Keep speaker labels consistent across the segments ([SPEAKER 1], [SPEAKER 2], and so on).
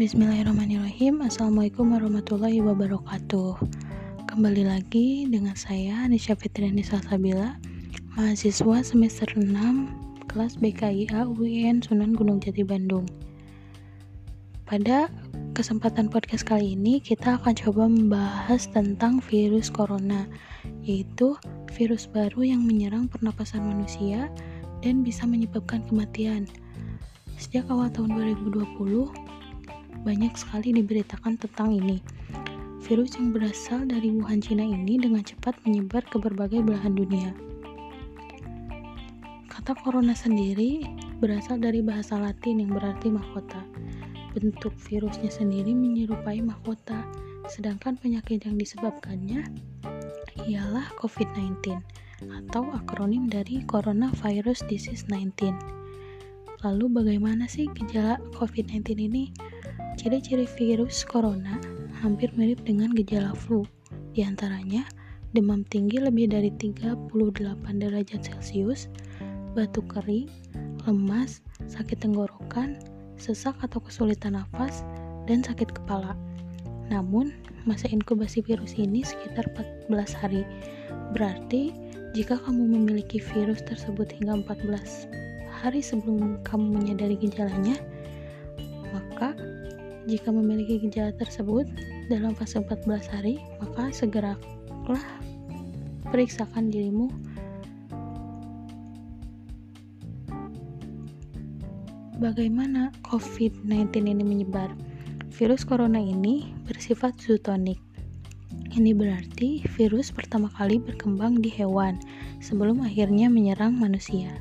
[SPEAKER 1] Bismillahirrahmanirrahim. Assalamualaikum warahmatullahi wabarakatuh. Kembali lagi dengan saya Nisha Fitriani Salsabila Mahasiswa semester 6 Kelas BKIA UIN Sunan Gunung Jati Bandung. Pada kesempatan podcast kali ini Kita akan coba membahas tentang virus corona Yaitu virus baru yang menyerang pernapasan manusia Dan bisa menyebabkan kematian. Sejak awal tahun 2020, banyak sekali diberitakan tentang ini. Virus yang berasal dari Wuhan, Cina ini dengan cepat menyebar ke berbagai belahan dunia. Kata corona sendiri berasal dari bahasa Latin yang berarti mahkota. Bentuk virusnya sendiri menyerupai mahkota, sedangkan penyakit yang disebabkannya ialah COVID-19 atau akronim dari Coronavirus Disease 19. Lalu bagaimana sih gejala COVID-19 ini? Ciri-ciri virus corona hampir mirip dengan gejala flu, Di antaranya demam tinggi lebih dari 38 derajat Celcius, batuk kering, lemas, sakit tenggorokan, sesak atau kesulitan nafas, dan sakit kepala. Namun, masa inkubasi virus ini sekitar 14 hari. Berarti, jika kamu memiliki virus tersebut hingga 14 hari sebelum kamu menyadari gejalanya, maka jika memiliki gejala tersebut dalam fase 14 hari, maka segeralah periksakan dirimu Bagaimana COVID-19 ini menyebar? Virus corona ini bersifat zootonik. Ini berarti virus pertama kali berkembang di hewan sebelum akhirnya menyerang manusia.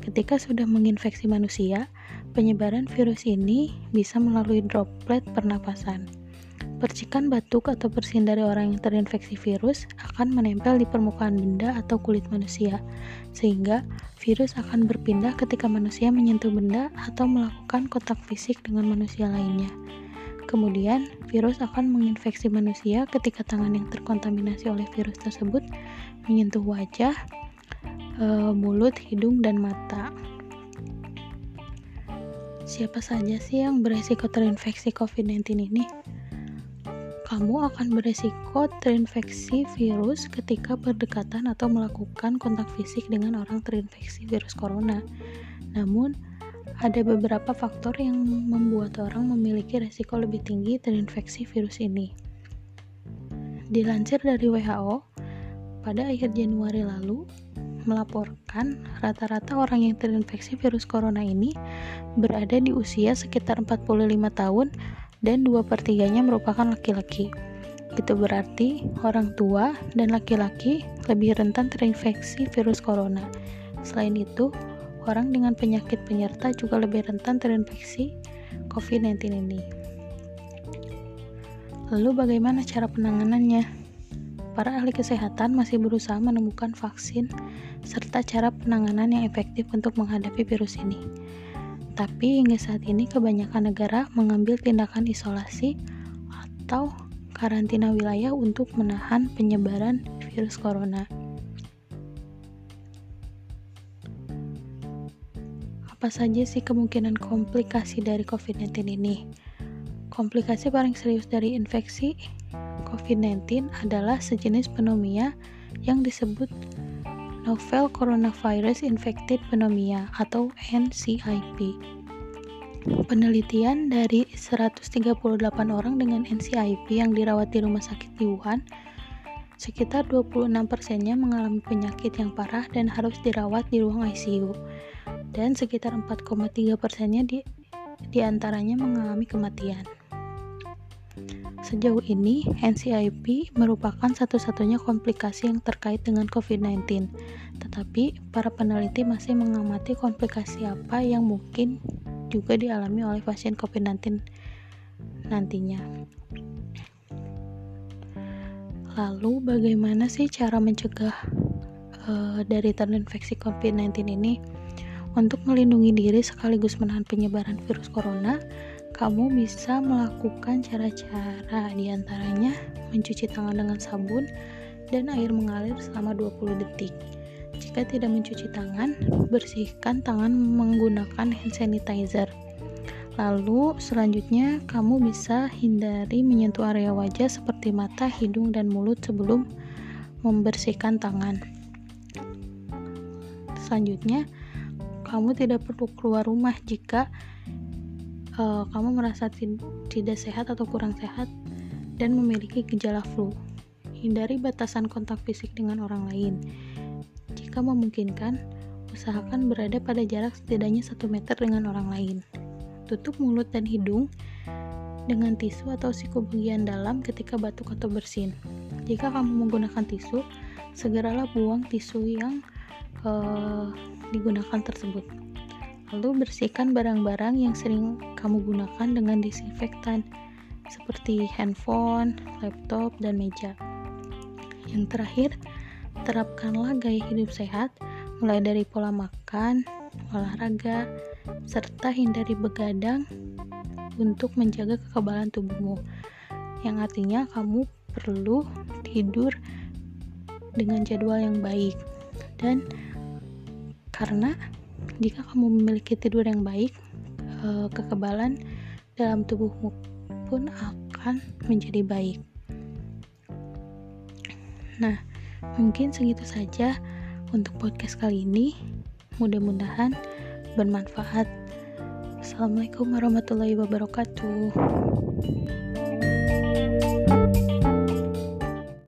[SPEAKER 1] Ketika sudah menginfeksi manusia, Penyebaran virus ini bisa melalui droplet pernapasan. Percikan batuk atau bersin dari orang yang terinfeksi virus akan menempel di permukaan benda atau kulit manusia, sehingga virus akan berpindah ketika manusia menyentuh benda atau melakukan kontak fisik dengan manusia lainnya. Kemudian, virus akan menginfeksi manusia ketika tangan yang terkontaminasi oleh virus tersebut menyentuh wajah, e, mulut, hidung, dan mata. Siapa saja sih yang beresiko terinfeksi COVID-19 ini? Kamu akan beresiko terinfeksi virus ketika berdekatan atau melakukan kontak fisik dengan orang terinfeksi virus corona. Namun, ada beberapa faktor yang membuat orang memiliki resiko lebih tinggi terinfeksi virus ini. Dilansir dari WHO, pada akhir Januari lalu, melaporkan rata-rata orang yang terinfeksi virus corona ini berada di usia sekitar 45 tahun dan 2 per 3 nya merupakan laki-laki. Itu berarti orang tua dan laki-laki lebih rentan terinfeksi virus corona. Selain itu, orang dengan penyakit penyerta juga lebih rentan terinfeksi COVID-19 ini. Lalu bagaimana cara penanganannya? Para ahli kesehatan masih berusaha menemukan vaksin serta cara penanganan yang efektif untuk menghadapi virus ini. Tapi hingga saat ini kebanyakan negara mengambil tindakan isolasi atau karantina wilayah untuk menahan penyebaran virus corona. Apa saja sih kemungkinan komplikasi dari COVID-19 ini? Komplikasi paling serius dari infeksi COVID-19 adalah sejenis pneumonia yang disebut Novel Coronavirus Infected Pneumonia atau NCIP. Penelitian dari 138 orang dengan NCIP yang dirawat di rumah sakit di Wuhan, sekitar 26 persennya mengalami penyakit yang parah dan harus dirawat di ruang ICU, dan sekitar 4,3 persennya di, di antaranya mengalami kematian. Sejauh ini, NCIP merupakan satu-satunya komplikasi yang terkait dengan COVID-19, tetapi para peneliti masih mengamati komplikasi apa yang mungkin juga dialami oleh pasien COVID-19 nantinya. Lalu, bagaimana sih cara mencegah uh, dari terinfeksi COVID-19 ini? Untuk melindungi diri sekaligus menahan penyebaran virus corona, kamu bisa melakukan cara-cara di antaranya mencuci tangan dengan sabun dan air mengalir selama 20 detik. Jika tidak mencuci tangan, bersihkan tangan menggunakan hand sanitizer. Lalu selanjutnya kamu bisa hindari menyentuh area wajah seperti mata, hidung, dan mulut sebelum membersihkan tangan. Selanjutnya, kamu tidak perlu keluar rumah jika uh, kamu merasa tidak sehat atau kurang sehat dan memiliki gejala flu. Hindari batasan kontak fisik dengan orang lain. Jika memungkinkan, usahakan berada pada jarak setidaknya 1 meter dengan orang lain. Tutup mulut dan hidung dengan tisu atau siku bagian dalam ketika batuk atau bersin. Jika kamu menggunakan tisu, segeralah buang tisu yang uh, digunakan tersebut. Lalu bersihkan barang-barang yang sering kamu gunakan dengan disinfektan seperti handphone, laptop, dan meja. Yang terakhir, terapkanlah gaya hidup sehat mulai dari pola makan, olahraga, serta hindari begadang untuk menjaga kekebalan tubuhmu. Yang artinya kamu perlu tidur dengan jadwal yang baik dan karena jika kamu memiliki tidur yang baik, eh, kekebalan dalam tubuhmu pun akan menjadi baik. Nah, mungkin segitu saja untuk podcast kali ini. Mudah-mudahan bermanfaat. Assalamualaikum warahmatullahi wabarakatuh.